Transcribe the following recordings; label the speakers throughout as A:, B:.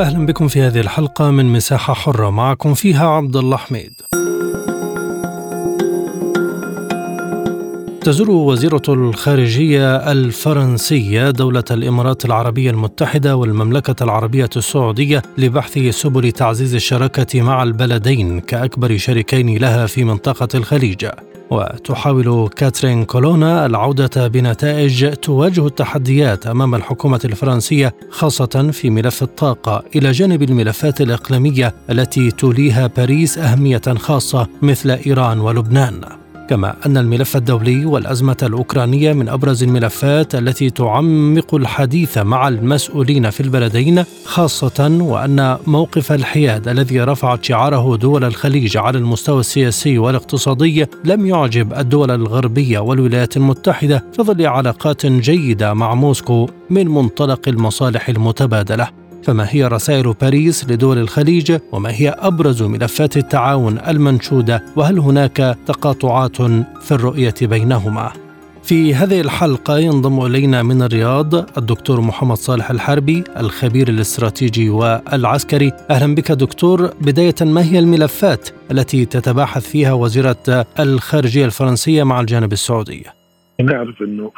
A: أهلا بكم في هذه الحلقة من مساحة حرة معكم فيها عبد الله حميد تزور وزيرة الخارجية الفرنسية دولة الإمارات العربية المتحدة والمملكة العربية السعودية لبحث سبل تعزيز الشراكة مع البلدين كأكبر شريكين لها في منطقة الخليج. وتحاول كاترين كولونا العودة بنتائج تواجه التحديات أمام الحكومة الفرنسية خاصة في ملف الطاقة إلى جانب الملفات الإقليمية التي توليها باريس أهمية خاصة مثل إيران ولبنان. كما أن الملف الدولي والأزمة الأوكرانية من أبرز الملفات التي تعمق الحديث مع المسؤولين في البلدين خاصة وأن موقف الحياد الذي رفعت شعاره دول الخليج على المستوى السياسي والاقتصادي لم يعجب الدول الغربية والولايات المتحدة في ظل علاقات جيدة مع موسكو من منطلق المصالح المتبادلة. فما هي رسائل باريس لدول الخليج وما هي أبرز ملفات التعاون المنشودة؟ وهل هناك تقاطعات في الرؤية بينهما؟ في هذه الحلقة ينضم إلينا من الرياض الدكتور محمد صالح الحربي الخبير الاستراتيجي والعسكري. أهلا بك دكتور. بداية ما هي الملفات التي تتباحث فيها وزيرة الخارجية الفرنسية مع الجانب السعودي؟
B: نعرف أنه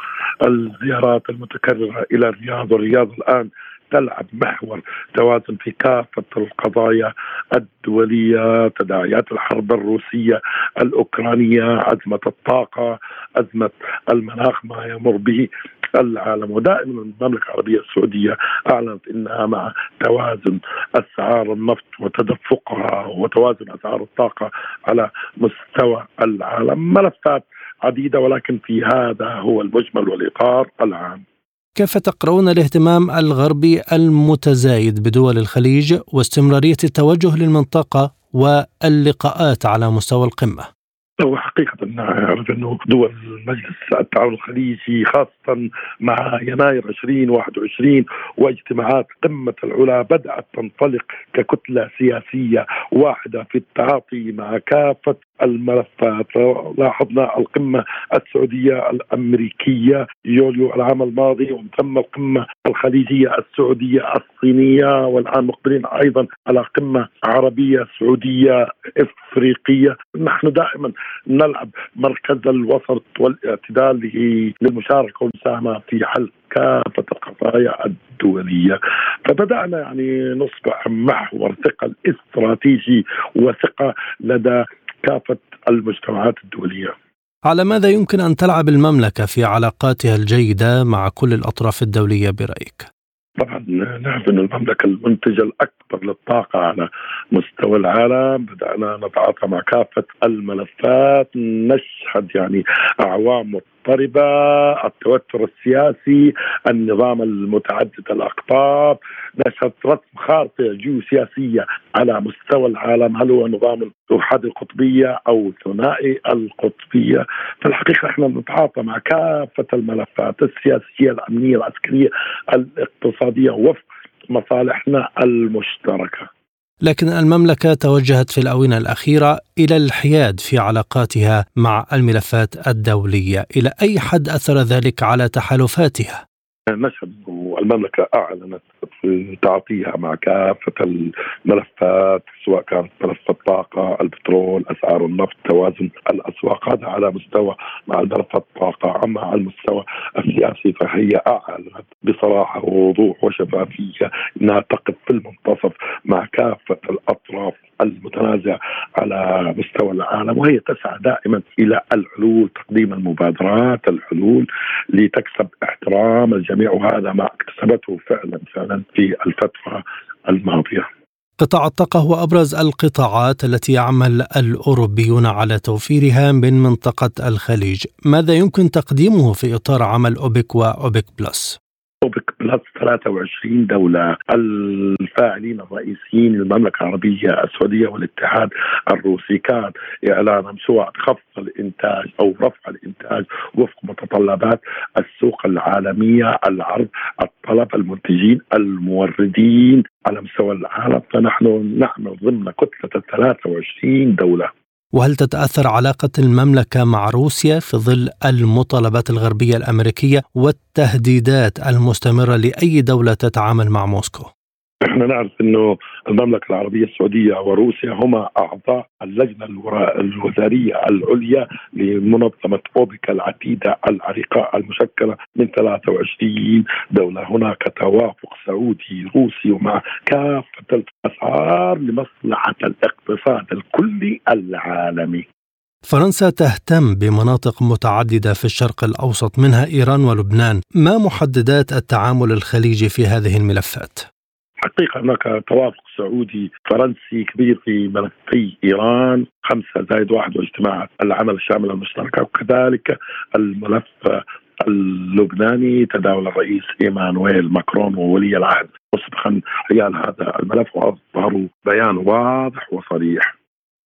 B: الزيارات المتكررة إلى الرياض والرياض الآن تلعب محور توازن في كافة القضايا الدولية تداعيات الحرب الروسية الأوكرانية أزمة الطاقة أزمة المناخ ما يمر به العالم. ودائما المملكة العربية السعودية أعلنت أنها مع توازن أسعار النفط وتدفقها وتوازن أسعار الطاقة على مستوى العالم. ملفات عديدة ولكن في هذا هو المجمل والإطار العام.
A: كيف تقرؤون الاهتمام الغربي المتزايد بدول الخليج واستمرارية التوجه للمنطقة واللقاءات على مستوى القمة؟
B: هو حقيقة نعرف أنه دول مجلس التعاون الخليجي خاصة مع يناير 2021 واجتماعات قمة العلا بدأت تنطلق ككتلة سياسية واحدة في التعاطي مع كافة الملفات. لاحظنا القمة السعودية الأمريكية يوليو العام الماضي ومن ثم القمة الخليجية السعودية الصينية والآن مقبلين أيضا على قمة عربية سعودية إفريقية. نحن دائما نلعب مركز الوسط والاعتدال للمشاركة والمساهمة في حل كافة القضايا الدولية. فبدأنا يعني نصبح محور ثقة استراتيجي وثقة لدى كافة المجتمعات الدولية.
A: على ماذا يمكن أن تلعب المملكة في علاقاتها الجيدة مع كل الأطراف الدولية برأيك؟
B: طبعا نعرف ان المملكة المنتجة الأكبر للطاقة على مستوى العالم بدأنا نتعاطى مع كافة الملفات نشهد يعني أعوام مضطربه التوتر السياسي النظام المتعدد الأقطاب. نشهد رسم خارطه جيوسياسيه على مستوى العالم. هل هو نظام احادي القطبية أو ثنائي القطبية؟ في الحقيقة إحنا نتعاطى مع كافة الملفات السياسية الأمنية العسكرية الاقتصادية وفق مصالحنا المشتركة.
A: لكن المملكة توجهت في الآونة الأخيرة إلى الحياد في علاقاتها مع الملفات الدولية، إلى أي حد أثر ذلك على تحالفاتها؟
B: نشهد المملكه أعلنت في تعاطيها مع كافة الملفات سواء كانت ملف الطاقة، البترول، أسعار النفط، توازن الأسواق. هذا على مستوى مع ملف الطاقة، أما على المستوى السياسي فهي أعلنت بصراحة ووضوح وشفافية إنها تقف في المنتصف مع كافة الأطراف المتنازع على مستوى العالم وهي تسعى دائما إلى الحلول تقديم المبادرات الحلول لتكسب احترام الجميع وهذا ما اكتسبته فعلا فعلا في الفترة الماضية
A: قطاع الطاقة هو أبرز القطاعات التي يعمل الأوروبيون على توفيرها من منطقة الخليج ماذا يمكن تقديمه في إطار عمل أوبك وأوبك بلس؟
B: اوبك بلس 23 دولة. الفاعلين الرئيسيين للمملكة العربية السعودية والاتحاد الروسي. كان إعلانهم سواء خفض الإنتاج أو رفع الإنتاج وفق متطلبات السوق العالمية العرض الطلب المنتجين الموردين. على مستوى العالم فنحن نعمل ضمن كتلة 23 دولة.
A: وهل تتأثر علاقة المملكة مع روسيا في ظل المطالبات الغربية الأمريكية والتهديدات المستمرة لأي دولة تتعامل مع موسكو؟
B: إحنا نعرف إنه المملكة العربية السعودية وروسيا هما أعضاء اللجنة الوزارية العليا لمنظمة أوبك العتيده العريقة المشكلة من 23 دولة، هناك توافق سعودي روسي ومع كافة الأسعار لمصلحة الاقتصاد الكلي العالمي.
A: فرنسا تهتم بمناطق متعددة في الشرق الأوسط منها إيران ولبنان، ما محددات التعامل الخليجي في هذه الملفات؟
B: حقيقة هناك توافق سعودي فرنسي كبير في ملفي إيران خمسة زائد واحد واجتماع العمل الشامل المشتركة وكذلك الملف اللبناني تداول الرئيس إيمانويل ماكرون وولي العهد. مسبقا حيال هذا الملف وأظهروا بيان واضح وصريح.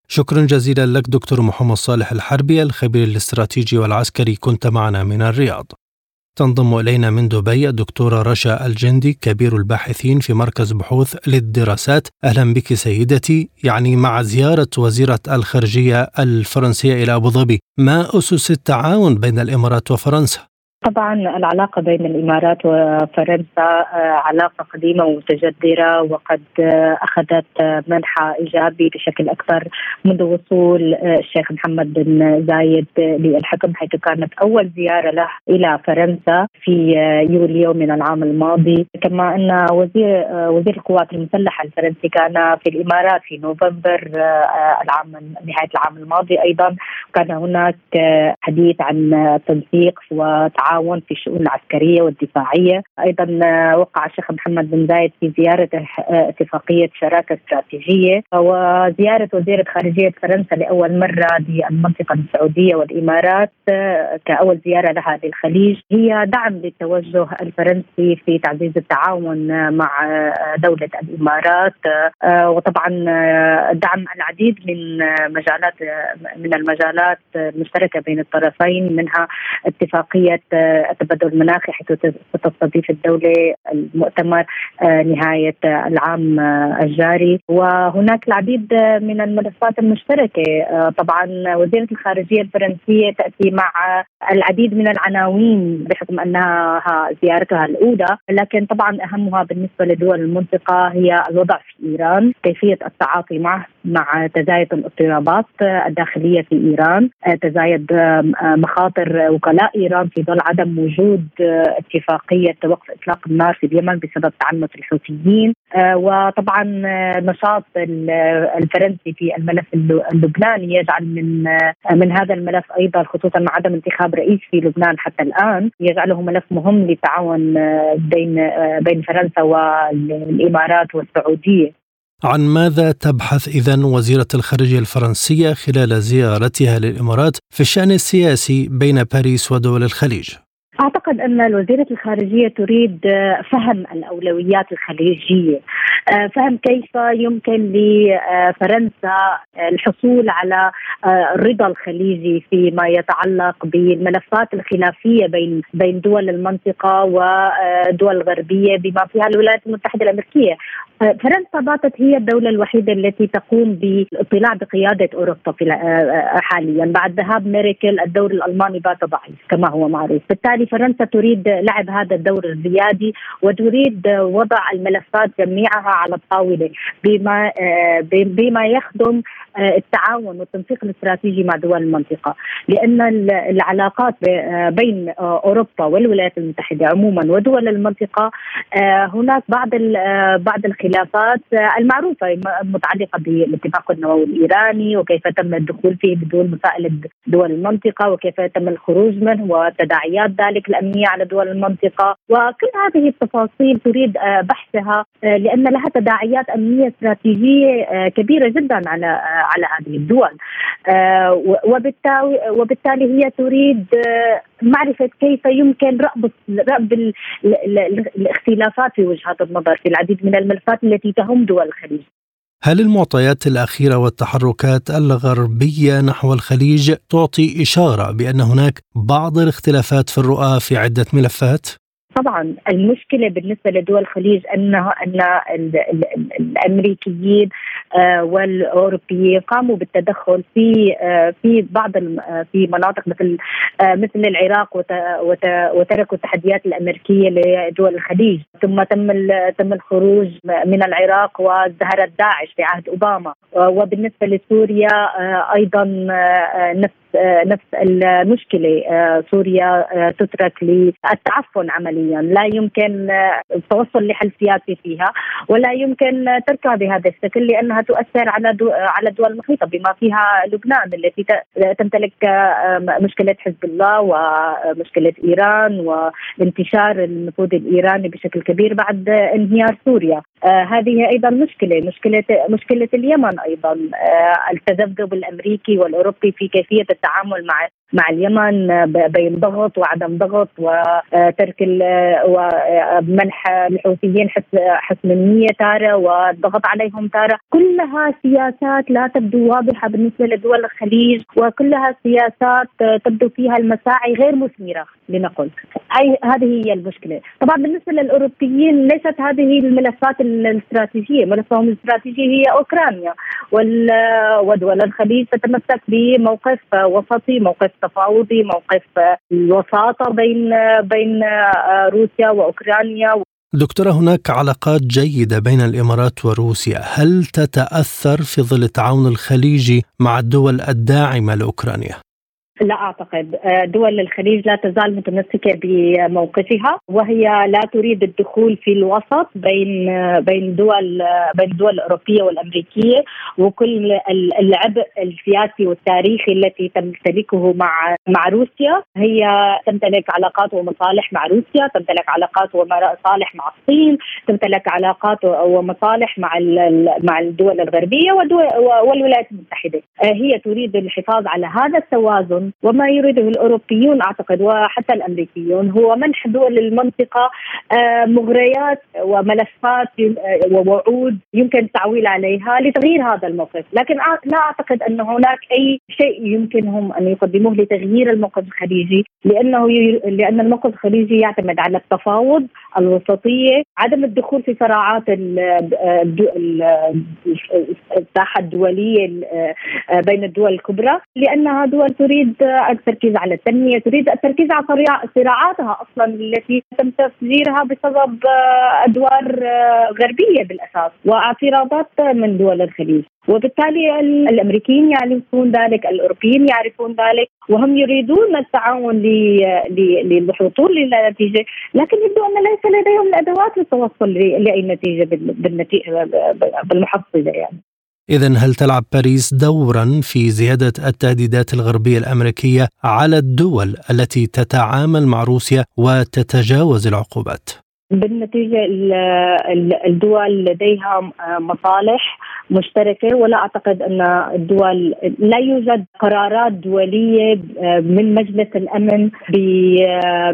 A: شكرا جزيلا لك دكتور محمد صالح الحربي الخبير الاستراتيجي والعسكري. كنت معنا من الرياض. تنضم إلينا من دبي الدكتورة رشا الجندي كبير الباحثين في مركز بحوث للدراسات أهلا بك سيدتي يعني مع زيارة وزيرة الخارجية الفرنسية إلى أبو ظبي ما أسس التعاون بين الإمارات وفرنسا؟
C: طبعا العلاقة بين الإمارات وفرنسا آه، علاقة قديمة ومتجذرة وقد آه، أخذت آه، منحى إيجابي بشكل أكبر منذ وصول الشيخ محمد بن زايد للحكم حيث كانت أول زيارة له إلى فرنسا في يوليو من العام الماضي. كما أن وزير وزير القوات المسلحة الفرنسي كان في الإمارات في نوفمبر العام نهاية العام الماضي أيضا. كان هناك حديث عن تنسيق وتعاون التعاون في الشؤون العسكرية والدفاعية، أيضا آه، وقع الشيخ محمد بن زايد في زيارته آه، اتفاقية شراكة استراتيجية. وزيارة وزيرة خارجية فرنسا لأول مرة للمنطقة السعودية والإمارات آه، كأول زيارة لها للخليج. هي دعم للتوجه الفرنسي في تعزيز التعاون مع دولة الإمارات. وطبعا دعم العديد من مجالات من المجالات المشتركة بين الطرفين منها اتفاقية التبدل المناخي حيث ستستضيف الدولة المؤتمر آه، نهاية العام آه، الجاري. وهناك العديد من الملفات المشتركة. آه، طبعا وزيرة الخارجية الفرنسية تأتي مع العديد من العناوين بحكم أنها زيارتها الأولى. لكن طبعا أهمها بالنسبة لدول المنطقة هي الوضع في إيران كيفية التعاطي معه مع تزايد الاضطرابات الداخلية في إيران، تزايد مخاطر وكلاء إيران في ظل عدم وجود اتفاقية وقف إطلاق النار في اليمن بسبب تعنت الحوثيين، وطبعا نشاط الفرنسي في الملف اللبناني يجعل من من هذا الملف أيضا خصوصا مع عدم انتخاب رئيس في لبنان حتى الآن يجعله ملف مهم للتعاون بين بين فرنسا والإمارات والسعودية.
A: عن ماذا تبحث إذا وزيرة الخارجية الفرنسية خلال زيارتها للإمارات في الشأن السياسي بين باريس ودول الخليج؟
C: أعتقد أن الوزيره الخارجية تريد فهم الأولويات الخليجية، فهم كيف يمكن لفرنسا الحصول على الرضا الخليجي فيما يتعلق بالملفات الخلافية بين بين دول المنطقة ودول الغربيه بما فيها الولايات المتحدة الأمريكية، فرنسا باتت هي الدولة الوحيدة التي تقوم بالاطلاع بقيادة أوروبا حاليا. بعد ذهاب ميركل الدور الألماني بات ضعيف كما هو معروف. بالتالي فرنسا تريد لعب هذا الدور الريادي وتريد وضع الملفات جميعها على الطاولة. بما بما يخدم التعاون والتنسيق الاستراتيجي مع دول المنطقة. لأن العلاقات بين أوروبا والولايات المتحدة عموما ودول المنطقة هناك بعض بعض الخلافات المعروفة المتعلقة بالاتفاق النووي الإيراني وكيف تم الدخول فيه بدون مساءلة دول المنطقة وكيف تم الخروج منه وتداعيات ذلك الأمنية على دول المنطقة. وكل هذه التفاصيل تريد بحثها لأن لها تداعيات أمنية استراتيجية كبيرة جدا على على هذه الدول وبالتالي وبالتالي هي تريد معرفة كيف يمكن رأب رأب الاختلافات في وجهات النظر في العديد من الملفات التي تهم دول الخليج
A: هل المعطيات الأخيرة والتحركات الغربية نحو الخليج تعطي إشارة بأن هناك بعض الاختلافات في الرؤى في عدة ملفات؟
C: طبعا المشكلة بالنسبة لدول الخليج انه أن الأمريكيين آه، والاوروبيين قاموا بالتدخل في آه، في بعض آه، في مناطق مثل مثل العراق وتركوا التحديات الأمريكية لدول الخليج. ثم تم تم الخروج من العراق وازدهرت داعش في عهد أوباما. وبالنسبة لسوريا أيضا نفس نفس المشكلة. سوريا تترك للتعفن عمليا. لا يمكن التوصل لحل سياسي فيها ولا يمكن تركها بهذا الشكل لانها تؤثر على على الدول المحيطة بما فيها لبنان التي تمتلك مشكلة حزب الله ومشكلة إيران وانتشار النفوذ الإيراني بشكل كبير بعد انهيار سوريا. آه هذه أيضا مشكلة مشكلة مشكلة اليمن أيضا. آه التذبذب الأمريكي والأوروبي في كيفية التعامل مع مع اليمن بين ضغط وعدم ضغط وترك ومنح الحوثيين حسن النية تارة والضغط عليهم تارة. كلها سياسات لا تبدو واضحة بالنسبة لدول الخليج وكلها سياسات تبدو فيها المساعي غير مثمرة لنقل. هي هذه هي المشكلة. طبعا بالنسبة للأوروبيين ليست هذه الملفات الاستراتيجية. ملفهم الاستراتيجي هي أوكرانيا ودول الخليج تتمسك بموقف وسطي موقف تفاوضي موقف الوساطة بين بين روسيا وأوكرانيا
A: دكتورة هناك علاقات جيدة بين الإمارات وروسيا هل تتأثر في ظل التعاون الخليجي مع الدول الداعمة لأوكرانيا؟
C: لا أعتقد. آه، دول الخليج لا تزال متمسكة بموقفها وهي لا تريد الدخول في الوسط بين آه، بين دول آه، بين الدول الأوروبية والأمريكية وكل العبء السياسي والتاريخي التي تمتلكه مع مع روسيا. هي تمتلك علاقات ومصالح مع روسيا تمتلك علاقات ومصالح مع الصين تمتلك علاقات ومصالح مع مع الدول الغربية والولايات المتحدة. هي تريد الحفاظ على هذا التوازن وما يريده الأوروبيون أعتقد وحتى الأمريكيون. هو منح دول المنطقة آه، مغريات وملفات آه، ووعود يمكن التعويل عليها لتغيير هذا الموقف، لكن لا أعتقد أن هناك أي شيء يمكنهم أن يقدموه لتغيير الموقف الخليجي لأنه لأن الموقف الخليجي يعتمد على التفاوض، الوسطية، عدم الدخول في صراعات الساحة الدولية آه، بين الدول الكبرى لأنها دول تريد التركيز على التنمية، تريد التركيز على صراعاتها أصلا التي تم تفجيرها بسبب آه، أدوار آه، غربية بالأساس واعتراضات من دول الخليج. وبالتالي الأمريكيين يعرفون ذلك، الأوروبيين يعرفون ذلك وهم يريدون التعاون للحصول للنتيجه، لكن يبدو أن ليس لديهم الادوات للتوصل لأي نتيجة بالمحصلة يعني.
A: إذا هل تلعب باريس دورا في زيادة التهديدات الغربية الأمريكية على الدول التي تتعامل مع روسيا وتتجاوز العقوبات؟
C: بالنتيجة الدول لديها مصالح مشتركة ولا أعتقد أن الدول لا يوجد قرارات دولية من مجلس الأمن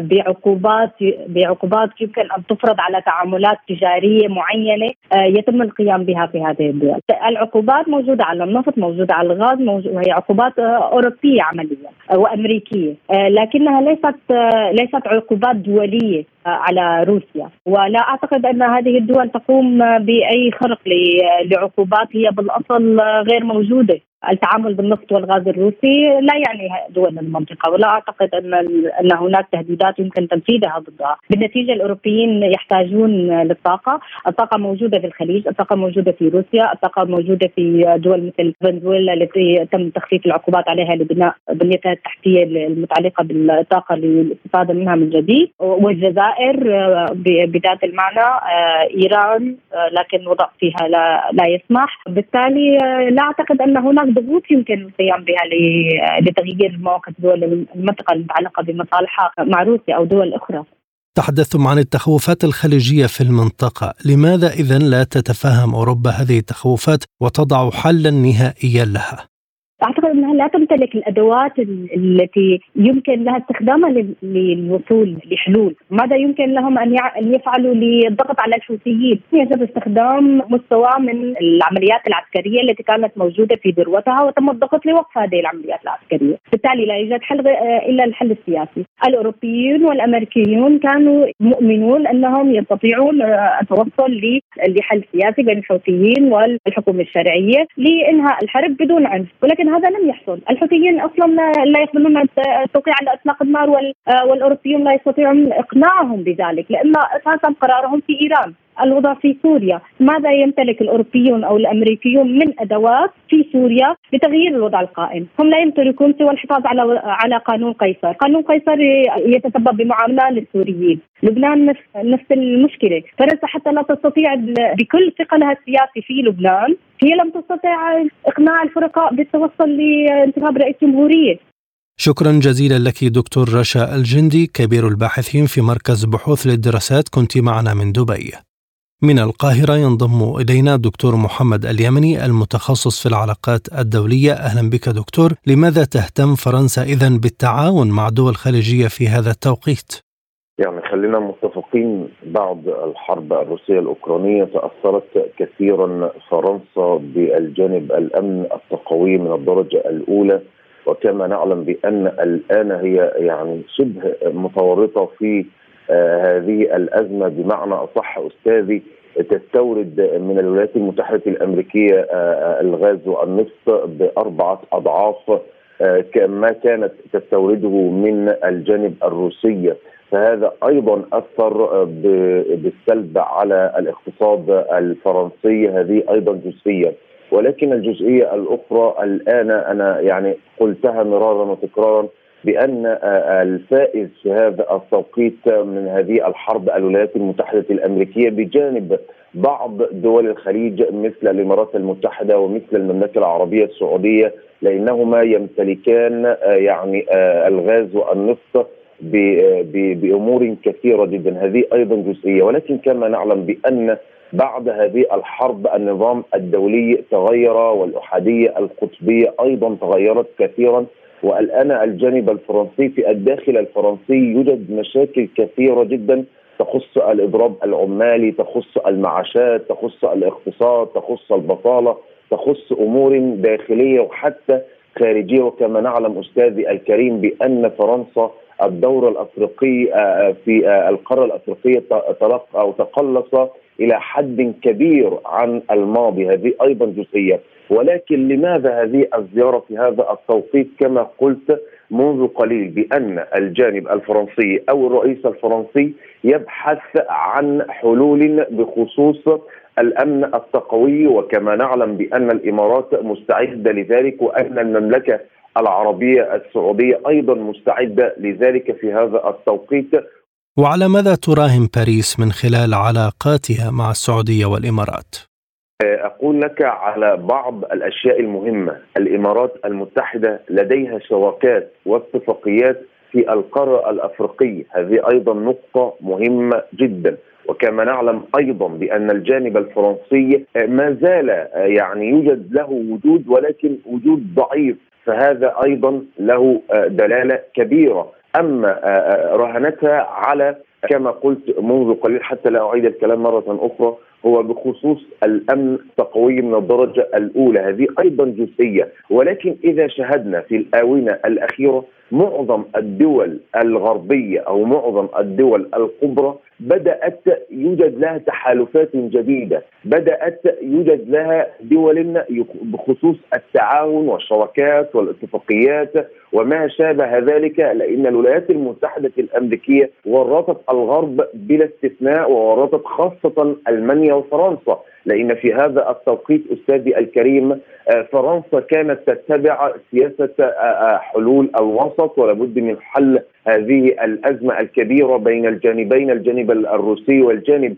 C: بعقوبات بعقوبات يمكن أن تفرض على تعاملات تجارية معينة يتم القيام بها في هذه الدول. العقوبات موجودة على النفط موجودة على الغاز وهي عقوبات أوروبية عمليا وأمريكية لكنها ليست ليست عقوبات دولية على روسيا. ولا أعتقد أن هذه الدول تقوم بأي خرق لعقوبات هي بالأصل غير موجودة. التعامل بالنفط والغاز الروسي لا يعني دول المنطقة ولا أعتقد أن أن هناك تهديدات يمكن تنفيذها ضدها، بالنتيجة الأوروبيين يحتاجون للطاقة، الطاقة موجودة في الخليج، الطاقة موجودة في روسيا، الطاقة موجودة في دول مثل فنزويلا التي تم تخفيف العقوبات عليها لبناء بنيتها التحتية المتعلقة بالطاقة للاستفادة منها من جديد، والجزائر بذات المعنى إيران لكن الوضع فيها لا لا يسمح، بالتالي لا أعتقد أن هناك ضغوط يمكن القيام بها لتغيير مواقف دول المنطقة المتعلقة بمصالحها مع روسيا أو دول أخرى.
A: تحدثتم عن التخوفات الخليجية في المنطقة. لماذا إذا لا تتفهم أوروبا هذه التخوفات وتضع حلا نهائيا لها؟
C: أعتقد إنها لا تمتلك الأدوات التي يمكن لها استخدامها للوصول لحلول، ماذا يمكن لهم أن أن يفعلوا للضغط على الحوثيين؟ يجب استخدام مستوى من العمليات العسكرية التي كانت موجودة في ذروتها وتم الضغط لوقف هذه العمليات العسكرية، بالتالي لا يوجد حل إلا الحل السياسي، الأوروبيون والأمريكيون كانوا مؤمنون أنهم يستطيعون التوصل لحل سياسي بين الحوثيين والحكومة الشرعية لإنهاء الحرب بدون عنف، ولكن هذا لم يحصل. الحوثيين أصلا لا يقبلون التوقيع على اطلاق النار والأوروبيون لا يستطيعون إقناعهم بذلك لأن أساسا قرارهم في إيران. الوضع في سوريا. ماذا يمتلك الأوروبيون أو الأمريكيون من أدوات في سوريا لتغيير الوضع القائم؟ هم لا يمتلكون سوى الحفاظ على على قانون قيصر. قانون قيصر يتسبب بمعاملة للسوريين. لبنان نفس نفس المشكلة. فرنسا حتى لا تستطيع بكل ثقلها السياسي في لبنان. هي لم تستطع إقناع الفرقاء بالتوصل لانتخاب رئيس جمهورية.
A: شكرا جزيلا لك دكتور رشا الجندي كبير الباحثين في مركز بحوث للدراسات. كنت معنا من دبي. من القاهرة ينضم إلينا دكتور محمد اليمني المتخصص في العلاقات الدولية. أهلا بك دكتور. لماذا تهتم فرنسا إذا بالتعاون مع دول خليجية في هذا التوقيت؟
D: يعني خلينا متفقين بعد الحرب الروسية الأوكرانية تأثرت كثيرا فرنسا بالجانب الأمن التقوي من الدرجة الأولى. وكما نعلم بأن الآن هي يعني شبه متورطة في هذه الأزمة بمعنى أصح أستاذي تستورد من الولايات المتحدة الأمريكية آه، آه، الغاز والنفط بأربعة أضعاف ما كانت تستورده من الجانب الروسي. فهذا أيضا أثر بالسلب على الاقتصاد الفرنسي هذه أيضا جزئية. ولكن الجزئية الأخرى الآن أنا يعني قلتها مرارا وتكرارا بأن آه، الفائز في هذا التوقيت من هذه الحرب الولايات المتحدة الأمريكية بجانب بعض دول الخليج مثل الإمارات المتحدة ومثل المملكة العربية السعودية لأنهما يمتلكان آه، يعني آه، الغاز والنفط بأمور كثيرة جدا. هذه أيضا جزئية. ولكن كما نعلم بأن بعد هذه الحرب النظام الدولي تغير والأحادية القطبية أيضا تغيرت كثيرا. والان الجانب الفرنسي في الداخل الفرنسي يوجد مشاكل كثيرة جدا تخص الإضراب العمالي، تخص المعاشات، تخص الاقتصاد، تخص البطالة، تخص أمور داخلية وحتى خارجية. وكما نعلم أستاذي الكريم بأن فرنسا الدور الأفريقي آه، آه، في آه، القارة الأفريقية تلقى أو تقلص إلى حد كبير عن الماضي. هذه أيضا جزئية. ولكن لماذا هذه الزيارة في هذا التوقيت كما قلت منذ قليل بأن الجانب الفرنسي أو الرئيس الفرنسي يبحث عن حلول بخصوص الأمن التقوي وكما نعلم بأن الإمارات مستعدة لذلك وأن المملكة العربية السعودية أيضا مستعدة لذلك في هذا التوقيت
A: وعلى ماذا تراهن باريس من خلال علاقاتها مع السعودية والإمارات؟
D: أقول لك على بعض الأشياء المهمة، الإمارات المتحدة لديها شراكات واتفاقيات في القارة الأفريقية، هذه أيضا نقطة مهمة جدا، وكما نعلم أيضا بأن الجانب الفرنسي ما زال يعني يوجد له وجود ولكن وجود ضعيف. فهذا أيضا له دلالة كبيرة. أما رهنتها على كما قلت منذ قليل حتى لا أعيد الكلام مرة أخرى هو بخصوص الأمن التقوي من الدرجة الأولى. هذه أيضا جزئية. ولكن إذا شاهدنا في الآونة الأخيرة معظم الدول الغربية أو معظم الدول الكبرى بدأت يوجد لها تحالفات جديدة، بدأت يوجد لها دول بخصوص التعاون والشراكات والاتفاقيات وما شابه ذلك لأن الولايات المتحدة الأمريكية ورطت الغرب بلا استثناء وورطت خاصة ألمانيا وفرنسا. لإن في هذا التوقيت أستاذي الكريم آه، فرنسا كانت تتبع سياسة آه، آه، حلول الوسط ولابد من حل هذه الأزمة الكبيرة بين الجانبين الجانب الروسي والجانب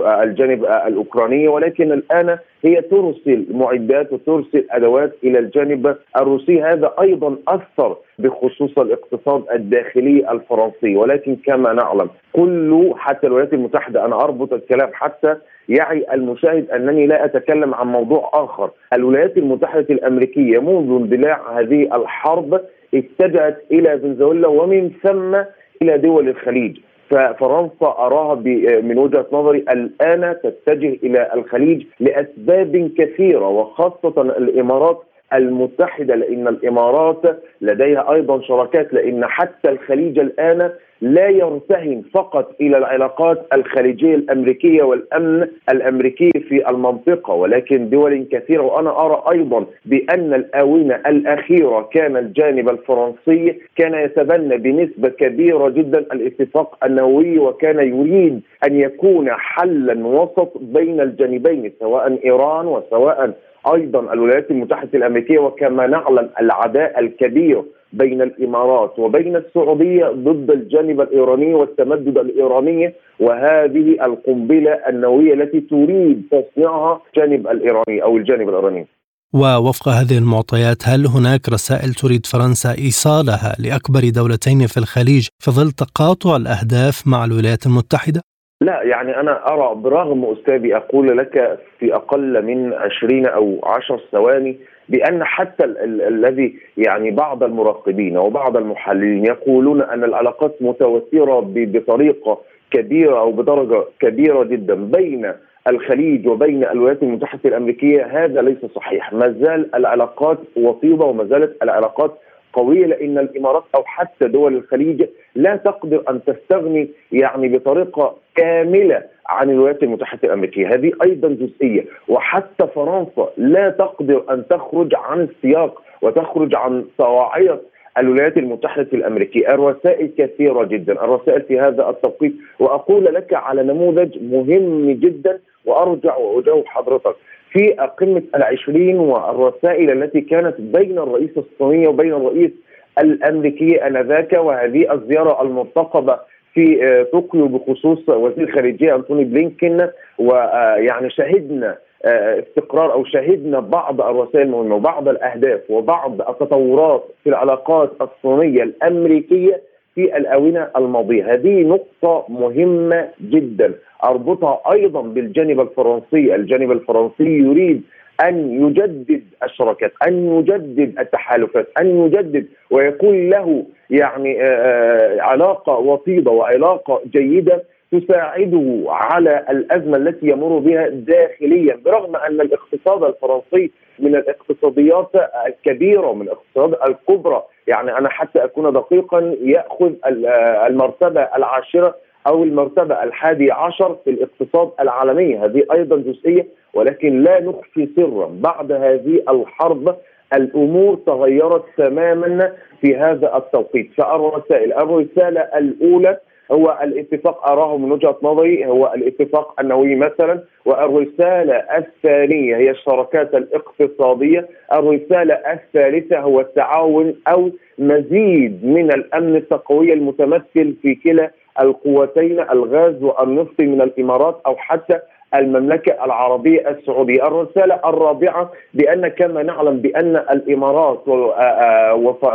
D: الجانب الأوكراني. ولكن الآن هي ترسل معدات وترسل أدوات إلى الجانب الروسي. هذا أيضا أثر بخصوص الاقتصاد الداخلي الفرنسي. ولكن كما نعلم كل حتى الولايات المتحدة أنا أربط الكلام حتى يعي المشاهد أنني لا أتكلم عن موضوع آخر، الولايات المتحدة الأمريكية منذ اندلاع هذه الحرب اتجهت إلى فنزويلا ومن ثم إلى دول الخليج، ففرنسا أراها من وجهة نظري الآن تتجه إلى الخليج لأسباب كثيرة وخاصة الإمارات المتحدة لأن الإمارات لديها أيضا شراكات لأن حتى الخليج الآن لا يرتهن فقط إلى العلاقات الخارجيه الأمريكية والأمن الأمريكي في المنطقة. ولكن دول كثيرة وأنا أرى أيضا بأن الآونة الأخيرة كان الجانب الفرنسي كان يتبنى بنسبة كبيرة جدا. الاتفاق النووي وكان يريد أن يكون حلا وسط بين الجانبين سواء إيران وسواء أيضا الولايات المتحدة الأمريكية وكما نعلم العداء الكبير بين الإمارات وبين السعودية ضد الجانب الإيراني والتمدد الإيراني وهذه القنبلة النووية التي تريد تصنيعها الجانب الإيراني أو الجانب الإيراني.
A: ووفق هذه المعطيات هل هناك رسائل تريد فرنسا إيصالها لأكبر دولتين في الخليج في ظل تقاطع الأهداف مع الولايات المتحدة؟
D: لا يعني أنا أرى برغم أستاذي أقول لك في أقل من 20 أو 10 ثواني بأن حتى الذي يعني بعض المراقبين وبعض المحللين يقولون أن العلاقات متوترة بطريقة كبيرة أو بدرجة كبيرة جدا بين الخليج وبين الولايات المتحدة الأمريكية. هذا ليس صحيح، ما زال العلاقات وطيده وما زالت العلاقات قوية لأن الإمارات أو حتى دول الخليج لا تقدر أن تستغني يعني بطريقة كاملة عن الولايات المتحدة الأمريكية، هذه أيضا جزئية، وحتى فرنسا لا تقدر أن تخرج عن السياق وتخرج عن صواعيه الولايات المتحدة الأمريكية، الرسائل كثيرة جدا، الرسائل في هذا التوقيت. وأقول لك على نموذج مهم جدا وأرجع وأجاوب حضرتك، في قمة العشرين والرسائل التي كانت بين الرئيس الصيني وبين الرئيس الامريكي آنذاك وهذه الزيارة المرتقبه في آه، طوكيو بخصوص وزير الخارجيه أنتوني بلينكن ويعني شهدنا آه، استقرار أو شهدنا بعض الرسائل المهمة وبعض الأهداف وبعض التطورات في العلاقات الصينية الأمريكية في الآونة الماضية، هذه نقطة مهمة جدا. أربطها أيضا بالجانب الفرنسي، الجانب الفرنسي يريد أن يجدد الشراكات، أن يجدد التحالفات، أن يجدد ويكون له يعني آه، آه، علاقة وطيدة وعلاقة جيدة تساعده على الأزمة التي يمر بها داخليا. برغم أن الاقتصاد الفرنسي من الاقتصاديات الكبيرة من الاقتصادات الكبرى يعني أنا حتى أكون دقيقا يأخذ آه، المرتبة العاشرة أو المرتبة الحادي عشر في الاقتصاد العالمي. هذه أيضا جزئية ولكن لا نخفي سرا. بعد هذه الحرب الأمور تغيرت تماما في هذا التوقيت. فالرسائل الرسالة الأولى هو الاتفاق أراه من وجهة نظري هو الاتفاق النووي مثلا والرسالة الثانية هي الشراكات الاقتصادية، الرسالة الثالثة هو التعاون أو مزيد من الأمن التقوي المتمثل في كلا القوتين الغاز والنفط من الإمارات أو حتى المملكة العربية السعودية. الرسالة الرابعة بأن كما نعلم بأن الإمارات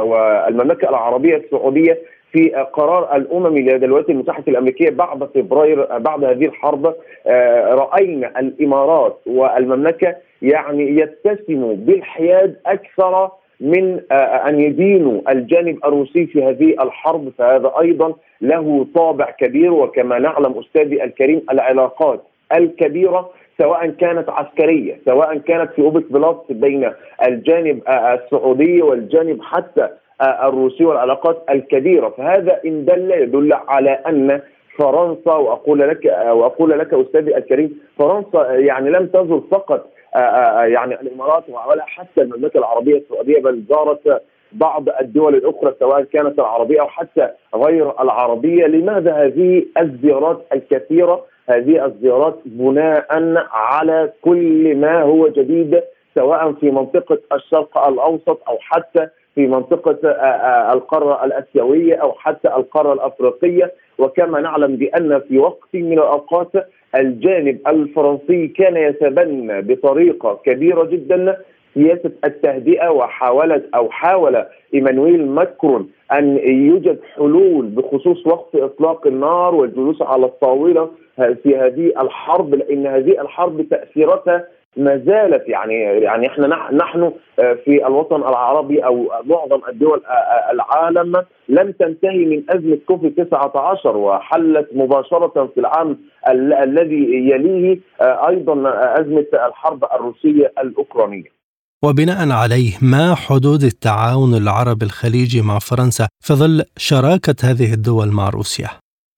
D: والمملكة العربية السعودية في قرار الأمم لدى الولايات المتحدة الأمريكية بعد فبراير بعد هذه الحرب رأينا الإمارات والمملكة يعني يتسموا بالحياد أكثر من أن يدينوا الجانب الروسي في هذه الحرب فهذا أيضا له طابع كبير وكما نعلم أستاذي الكريم العلاقات الكبيرة سواء كانت عسكرية سواء كانت في أوبك بلاس بين الجانب السعودي والجانب حتى الروسي والعلاقات الكبيرة. فهذا إن دل يدل على أن فرنسا وأقول لك وأقول لك أستاذي الكريم فرنسا يعني لم تزل فقط يعني الإمارات ولا حتى المملكة العربية السعودية بل زارت بعض الدول الأخرى سواء كانت العربية أو حتى غير العربية، لماذا هذه الزيارات الكثيرة؟ هذه الزيارات بناء على كل ما هو جديد سواء في منطقة الشرق الأوسط أو حتى في منطقة آه، آه، القارة الأسيوية أو حتى القارة الأفريقية وكما نعلم بأن في وقت من الأوقات الجانب الفرنسي كان يتبنى بطريقة كبيرة جدا سياسة التهدئة وحاولت أو حاول إيمانويل ماكرون أن يوجد حلول بخصوص وقف إطلاق النار والجلوس على الطاولة في هذه الحرب لأن هذه الحرب تأثيراتها ما زالت يعني يعني إحنا نحن آه، في الوطن العربي أو معظم الدول آه، آه، العالم لم تنتهي من أزمة كوفيد 19 وحلت مباشرة في العام الذي يليه أيضا أزمة الحرب الروسية الأوكرانية.
A: وبناء عليه ما حدود التعاون العربي الخليجي مع فرنسا في ظل شراكة هذه الدول مع روسيا؟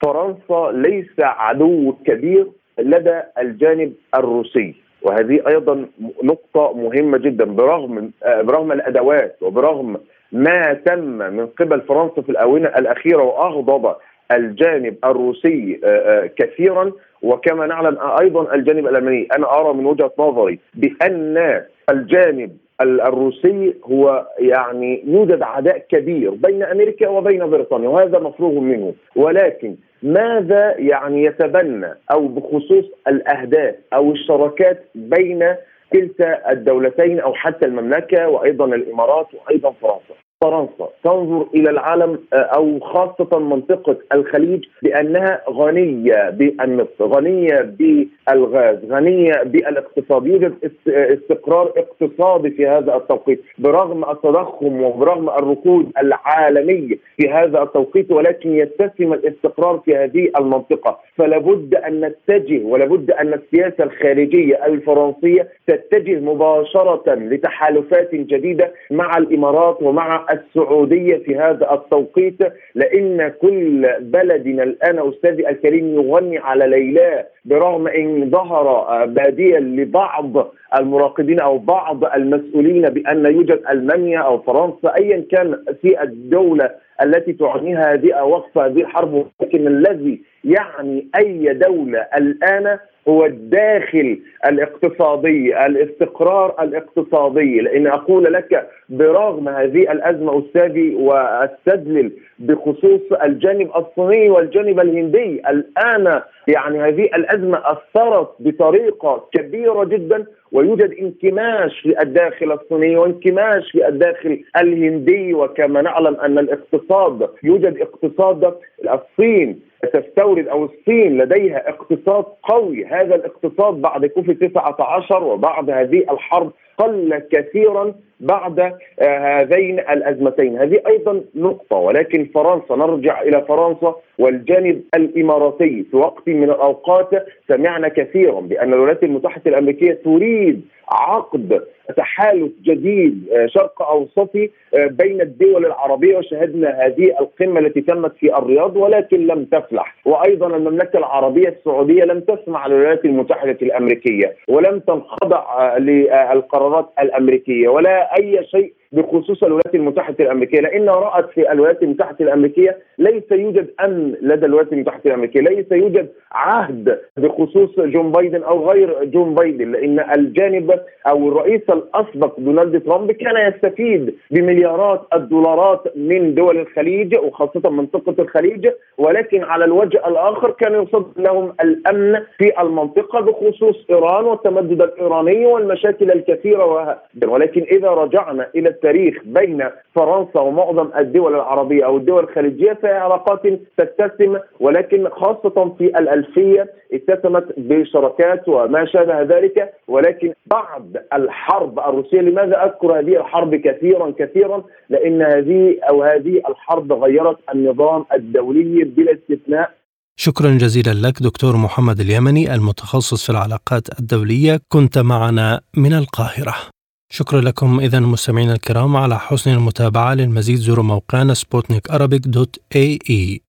D: فرنسا ليس عدو كبير لدى الجانب الروسي وهذه أيضا نقطة مهمة جدا. برغم برغم الأدوات وبرغم ما تم من قبل فرنسا في الآونة الأخيرة وأغضب الجانب الروسي آه، آه، كثيرا وكما نعلم أيضا الجانب الألماني. أنا أرى من وجهة نظري بأن الجانب الروسي هو يعني يوجد عداء كبير بين أمريكا وبين بريطانيا وهذا مفروغ منه. ولكن ماذا يعني يتبنى أو بخصوص الأهداف أو الشراكات بين كلتا الدولتين أو حتى المملكة وأيضا الإمارات وأيضا فرنسا؟ فرنسا. تنظر إلى العالم آه، أو خاصة منطقة الخليج بأنها غنية بالنفط، غنية بالغاز، غنية بالاقتصاد، يوجد استقرار اقتصادي في هذا التوقيت برغم التضخم وبرغم الركود العالمي في هذا التوقيت ولكن يتسم الاستقرار في هذه المنطقة، فلا بد أن نتجه ولا بد أن السياسة الخارجية الفرنسية تتجه مباشرة لتحالفات جديدة مع الإمارات ومع السعودية في هذا التوقيت لإن كل بلدنا الآن استاذي الكريم يغني على ليلاه برغم إن ظهر باديا لبعض المراقبين أو بعض المسؤولين بأن يوجد ألمانيا أو فرنسا ايا كان في الدولة التي تعنيها هذه وقف هذه الحرب ولكن الذي يعني أي دولة الآن هو الداخل الاقتصادي الاستقرار الاقتصادي. لأن أقول لك برغم هذه الأزمة أستاذي وأستدلل بخصوص الجانب الصيني والجانب الهندي الآن يعني هذه الأزمة أثرت بطريقة كبيرة جدا ويوجد انكماش في الداخل الصيني وانكماش في الداخل الهندي. وكما نعلم أن الاقتصاد يوجد اقتصاد الصين تستورد أو الصين لديها اقتصاد قوي. هذا الاقتصاد بعد كوفيد 19 وبعد هذه الحرب قل كثيرا بعد آه، هذين الأزمتين، هذه أيضا نقطة ولكن فرنسا نرجع إلى فرنسا والجانب الإماراتي في وقت من الأوقات سمعنا كثيرا بأن الولايات المتحدة الأمريكية تريد عقد تحالف جديد آه، شرق أوسطي آه، بين الدول العربية وشهدنا هذه القمة التي تمت في الرياض ولكن لم تفلح. وأيضا المملكة العربية السعودية لم تسمع للولايات المتحدة الأمريكية ولم تنخضع للقرارات الأمريكية ولا أي شيء بخصوص الولايات المتحدة الأمريكية لأن رأت في الولايات المتحدة الأمريكية ليس يوجد أمن لدى الولايات المتحدة الأمريكية، ليس يوجد عهد بخصوص جون بايدن أو غير جون بايدن لأن الجانب أو الرئيس الأسبق دونالد ترامب كان يستفيد بمليارات الدولارات من دول الخليج وخاصة منطقة الخليج ولكن على الوجه الآخر كان يصد لهم الأمن في المنطقة بخصوص إيران والتمدد الإيراني والمشاكل الكثيرة ولكن إذا رجعنا إلى التاريخ بين فرنسا ومعظم الدول العربية أو الدول الخليجية فهي علاقات تتسم ولكن خاصة في الألفية اتسمت بشراكات وما شابه ذلك. ولكن بعد الحرب الروسية لماذا أذكر هذه الحرب كثيرا كثيرا؟ لأن هذه أو هذه الحرب غيرت النظام الدولي بلا استثناء.
A: شكرا جزيلا لك دكتور محمد اليمني المتخصص في العلاقات الدولية. كنت معنا من القاهرة. شكرا لكم إذا مستمعينا الكرام على حسن المتابعة للمزيد زوروا موقعنا سبوتنيك dot ae.